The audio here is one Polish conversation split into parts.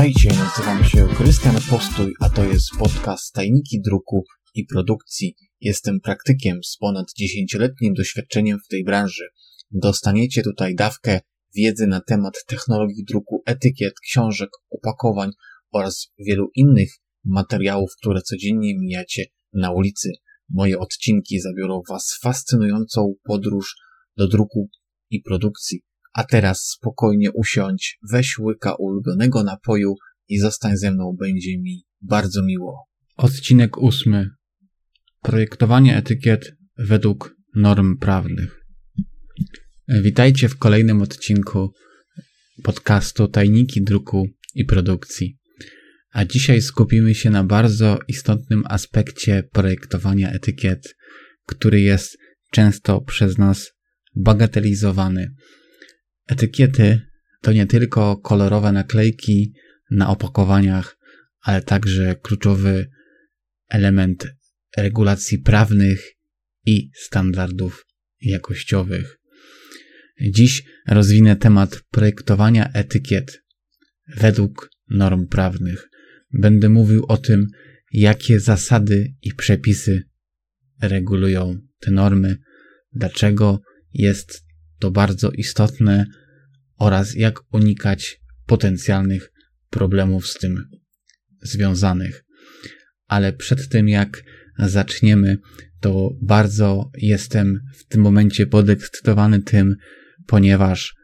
Witajcie, nazywam się Krystian Postój, a to jest podcast Tajniki Druku i Produkcji. Jestem praktykiem z ponad 10-letnim doświadczeniem w tej branży. Dostaniecie tutaj dawkę wiedzy na temat technologii druku, etykiet, książek, opakowań oraz wielu innych materiałów, które codziennie mijacie na ulicy. Moje odcinki zabiorą Was w fascynującą podróż do druku i produkcji. A teraz spokojnie usiądź, weź łyka ulubionego napoju i zostań ze mną, będzie mi bardzo miło. Odcinek ósmy. Projektowanie etykiet według norm prawnych. Witajcie w kolejnym odcinku podcastu Tajniki Druku i Produkcji. A dzisiaj skupimy się na bardzo istotnym aspekcie projektowania etykiet, który jest często przez nas bagatelizowany. Etykiety to nie tylko kolorowe naklejki na opakowaniach, ale także kluczowy element regulacji prawnych i standardów jakościowych. Dziś rozwinę temat projektowania etykiet według norm prawnych. Będę mówił o tym, jakie zasady i przepisy regulują te normy, dlaczego jest to bardzo istotne oraz jak unikać potencjalnych problemów z tym związanych. Ale przed tym jak zaczniemy, to bardzo jestem w tym momencie podekscytowany tym, ponieważ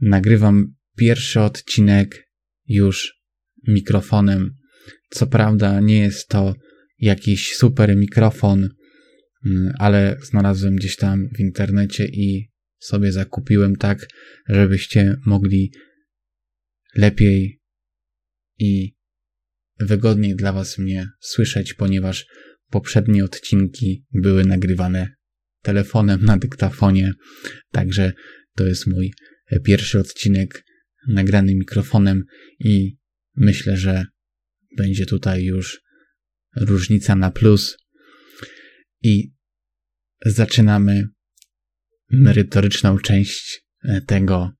nagrywam pierwszy odcinek już mikrofonem. Co prawda nie jest to jakiś super mikrofon, mm, ale znalazłem gdzieś tam w internecie i sobie zakupiłem tak, żebyście mogli lepiej i wygodniej dla Was mnie słyszeć, ponieważ poprzednie odcinki były nagrywane telefonem na dyktafonie, także to jest mój pierwszy odcinek nagrany mikrofonem i myślę, że będzie tutaj już różnica na plus. I zaczynamy merytoryczną część e, tego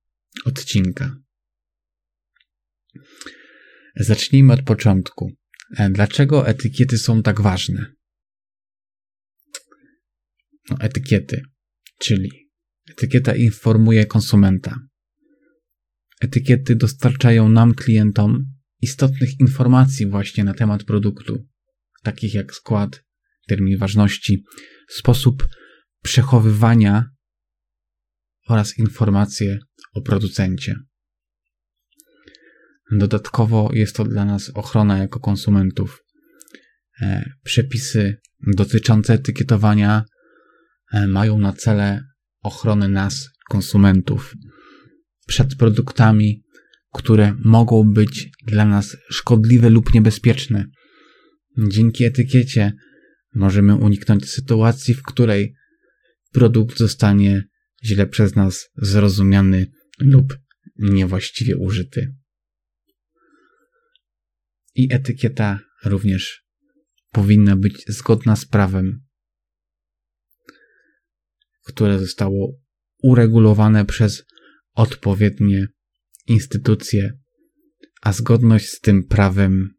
odcinka. Zacznijmy od początku. E, dlaczego etykiety są tak ważne? No, etykiety, czyli etykieta informuje konsumenta. Etykiety dostarczają nam, klientom, istotnych informacji właśnie na temat produktu, takich jak skład, termin ważności, sposób przechowywania oraz informacje o producencie. Dodatkowo jest to dla nas ochrona jako konsumentów. E, przepisy dotyczące etykietowania e, mają na cele ochronę nas, konsumentów, przed produktami, które mogą być dla nas szkodliwe lub niebezpieczne. Dzięki etykiecie możemy uniknąć sytuacji, w której produkt zostanie źle przez nas zrozumiany lub niewłaściwie użyty. I etykieta również powinna być zgodna z prawem, które zostało uregulowane przez odpowiednie instytucje, a zgodność z tym prawem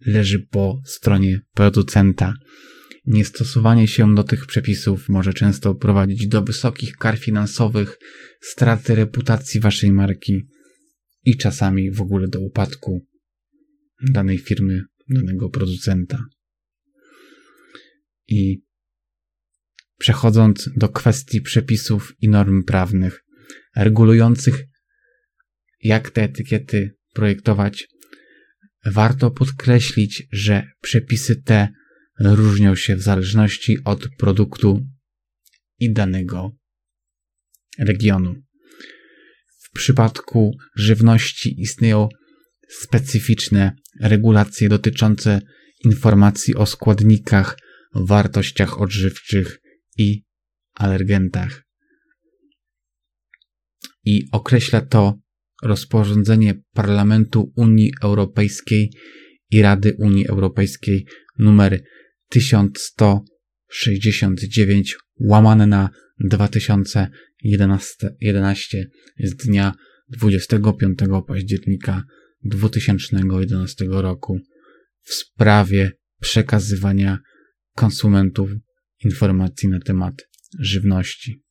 leży po stronie producenta Niestosowanie się do tych przepisów może często prowadzić do wysokich kar finansowych, straty reputacji waszej marki i czasami w ogóle do upadku danej firmy, danego producenta. I przechodząc do kwestii przepisów i norm prawnych regulujących, jak te etykiety projektować, warto podkreślić, że przepisy te różnią się w zależności od produktu i danego regionu. W przypadku żywności istnieją specyficzne regulacje dotyczące informacji o składnikach, wartościach odżywczych i alergentach. I określa to rozporządzenie Parlamentu Unii Europejskiej i Rady Unii Europejskiej numer 1169 łamane na 2011 z dnia 25 października 2011 roku w sprawie przekazywania konsumentów informacji na temat żywności.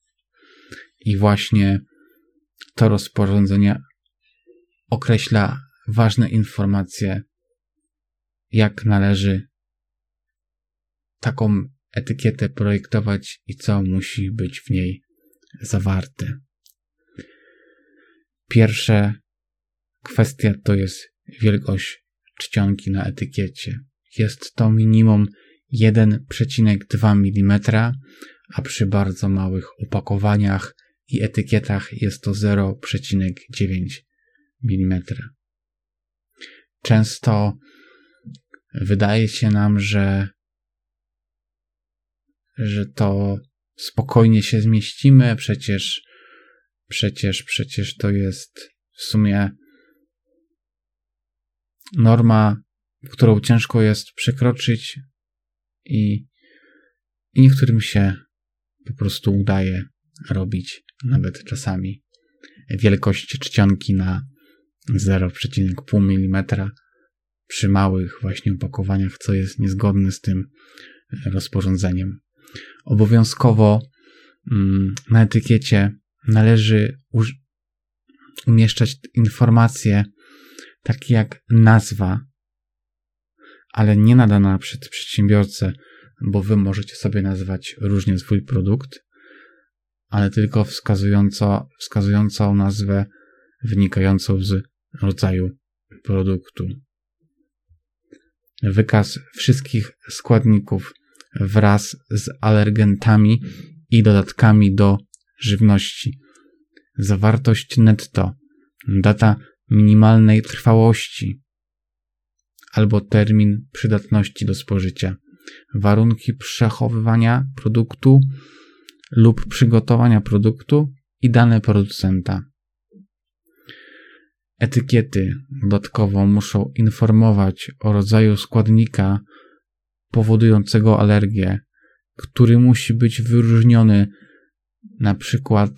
I właśnie to rozporządzenie określa ważne informacje, jak należy taką etykietę projektować i co musi być w niej zawarte. Pierwsza kwestia to jest wielkość czcionki na etykiecie. Jest to minimum 1,2 mm, a przy bardzo małych opakowaniach i etykietach jest to 0,9 mm. Często wydaje się nam, że, że to spokojnie się zmieścimy, przecież, przecież, przecież to jest w sumie norma, którą ciężko jest przekroczyć i, i niektórym się po prostu udaje robić nawet czasami wielkość czcionki na 0,5 mm przy małych właśnie opakowaniach, co jest niezgodne z tym rozporządzeniem. Obowiązkowo mm, na etykiecie należy umieszczać informacje takie jak nazwa, ale nie nadana przed przedsiębiorcę, bo wy możecie sobie nazwać różnie swój produkt, ale tylko wskazująco, wskazującą nazwę wynikającą z rodzaju produktu. Wykaz wszystkich składników wraz z alergentami i dodatkami do żywności. Zawartość netto, data minimalnej trwałości albo termin przydatności do spożycia, warunki przechowywania produktu lub przygotowania produktu i dane producenta. Etykiety dodatkowo muszą informować o rodzaju składnika powodującego alergię, który musi być wyróżniony na przykład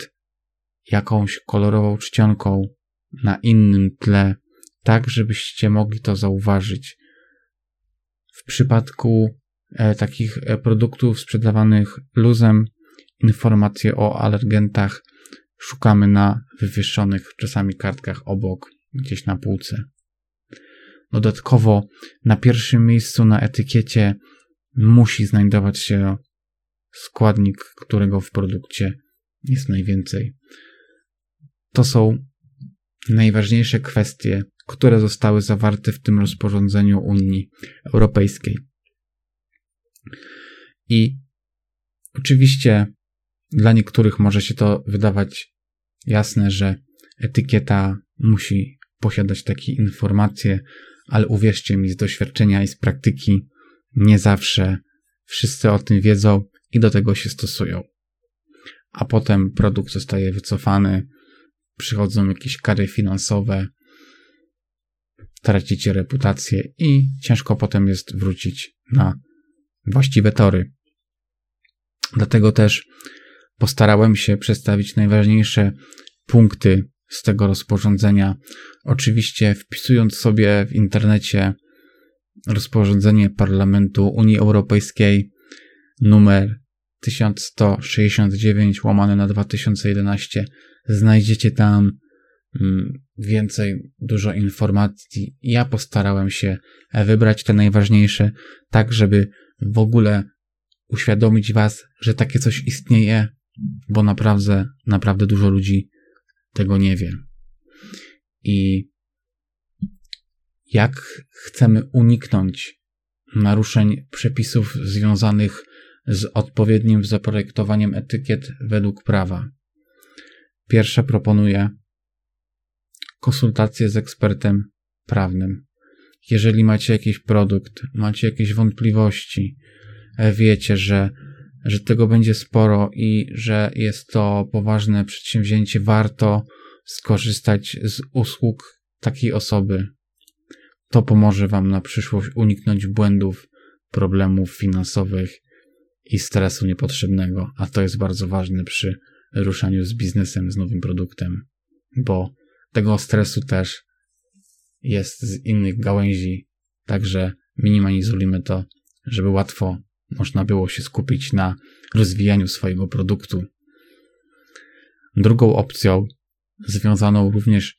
jakąś kolorową czcionką na innym tle, tak żebyście mogli to zauważyć. W przypadku e, takich e, produktów sprzedawanych luzem, informacje o alergentach szukamy na wywieszonych czasami kartkach obok, gdzieś na półce. Dodatkowo na pierwszym miejscu na etykiecie musi znajdować się składnik, którego w produkcie jest najwięcej. To są najważniejsze kwestie, które zostały zawarte w tym rozporządzeniu Unii Europejskiej. I oczywiście dla niektórych może się to wydawać jasne, że etykieta musi posiadać takie informacje, ale uwierzcie mi z doświadczenia i z praktyki, nie zawsze wszyscy o tym wiedzą i do tego się stosują. A potem produkt zostaje wycofany, przychodzą jakieś kary finansowe, tracicie reputację i ciężko potem jest wrócić na właściwe tory. Dlatego też postarałem się przedstawić najważniejsze punkty z tego rozporządzenia. Oczywiście wpisując sobie w internecie rozporządzenie Parlamentu Unii Europejskiej numer 1169 łamane na 2011 znajdziecie tam mm, więcej, dużo informacji. Ja postarałem się wybrać te najważniejsze, tak żeby w ogóle uświadomić Was, że takie coś istnieje, bo naprawdę, naprawdę dużo ludzi tego nie wie. I jak chcemy uniknąć naruszeń przepisów związanych z odpowiednim zaprojektowaniem etykiet według prawa? Pierwsze proponuję konsultację z ekspertem prawnym. Jeżeli macie jakiś produkt, macie jakieś wątpliwości, e, wiecie, że, że tego będzie sporo i że jest to poważne przedsięwzięcie, warto skorzystać z usług takiej osoby. To pomoże Wam na przyszłość uniknąć błędów, problemów finansowych i stresu niepotrzebnego, a to jest bardzo ważne przy ruszaniu z biznesem, z nowym produktem, bo tego stresu też jest z innych gałęzi, także minimalizujemy to, żeby łatwo można było się skupić na rozwijaniu swojego produktu. Drugą opcją, związaną również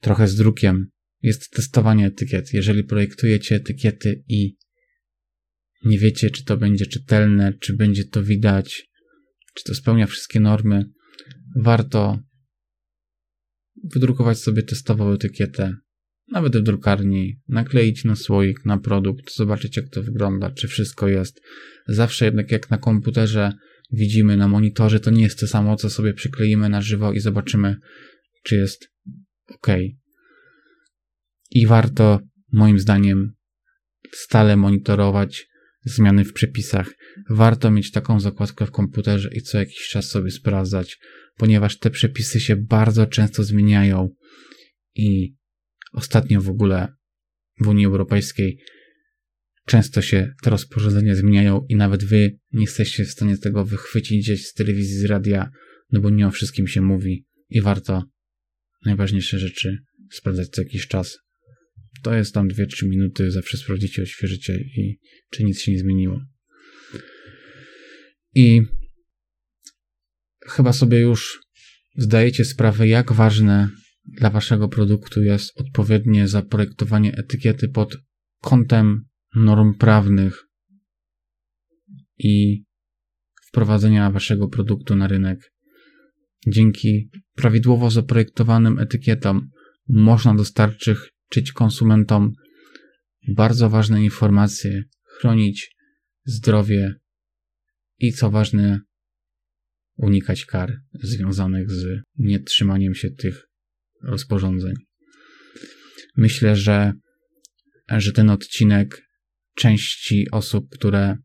trochę z drukiem, jest testowanie etykiet. Jeżeli projektujecie etykiety i nie wiecie, czy to będzie czytelne, czy będzie to widać, czy to spełnia wszystkie normy, warto wydrukować sobie testową etykietę, nawet w drukarni, nakleić na słoik, na produkt, zobaczyć jak to wygląda, czy wszystko jest. Zawsze jednak jak na komputerze widzimy na monitorze, to nie jest to samo, co sobie przykleimy na żywo i zobaczymy, czy jest ok. I warto, moim zdaniem, stale monitorować zmiany w przepisach. Warto mieć taką zakładkę w komputerze i co jakiś czas sobie sprawdzać, ponieważ te przepisy się bardzo często zmieniają i ostatnio w ogóle w Unii Europejskiej często się te rozporządzenia zmieniają i nawet wy nie jesteście w stanie tego wychwycić gdzieś z telewizji, z radia, no bo nie o wszystkim się mówi i warto najważniejsze rzeczy sprawdzać co jakiś czas. To jest tam 2-3 minuty, zawsze sprawdzicie, odświeżycie i czy nic się nie zmieniło. I chyba sobie już zdajecie sprawę, jak ważne dla waszego produktu jest odpowiednie zaprojektowanie etykiety pod kątem norm prawnych i wprowadzenia waszego produktu na rynek. Dzięki prawidłowo zaprojektowanym etykietom można dostarczyć konsumentom bardzo ważne informacje, chronić zdrowie i co ważne, unikać kar związanych z nietrzymaniem się tych rozporządzeń. Myślę, że, że ten odcinek części osób, które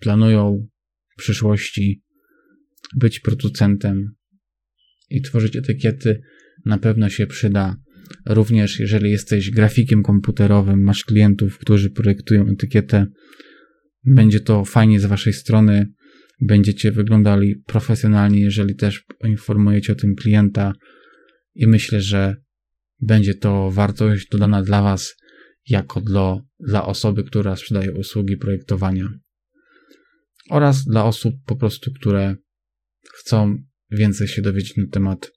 planują w przyszłości być producentem i tworzyć etykiety, na pewno się przyda. Również jeżeli jesteś grafikiem komputerowym, masz klientów, którzy projektują etykietę, będzie to fajnie z waszej strony, będziecie wyglądali profesjonalnie, jeżeli też informujecie o tym klienta i myślę, że będzie to wartość dodana dla was jako dla, dla osoby, która sprzedaje usługi projektowania oraz dla osób po prostu, które chcą więcej się dowiedzieć na temat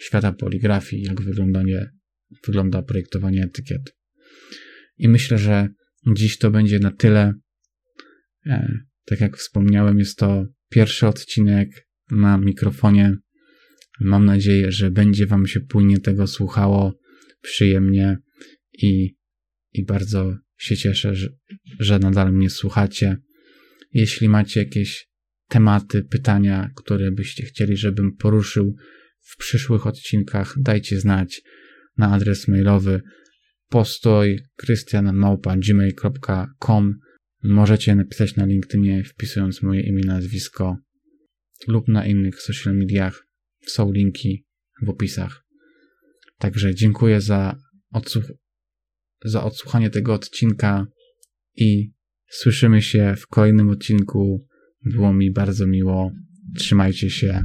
świata poligrafii, jak wygląda projektowanie etykiet. I myślę, że dziś to będzie na tyle. E, tak jak wspomniałem, jest to pierwszy odcinek na mikrofonie. Mam nadzieję, że będzie Wam się płynnie tego słuchało przyjemnie i, i bardzo się cieszę, że, że nadal mnie słuchacie. Jeśli macie jakieś tematy, pytania, które byście chcieli, żebym poruszył w przyszłych odcinkach, dajcie znać na adres mailowy postoj krystianmałpa.gmail.com Możecie napisać na LinkedInie wpisując moje imię, nazwisko lub na innych social mediach. Są linki w opisach. Także dziękuję za, odsłuch za odsłuchanie tego odcinka i słyszymy się w kolejnym odcinku. Było mi bardzo miło. Trzymajcie się.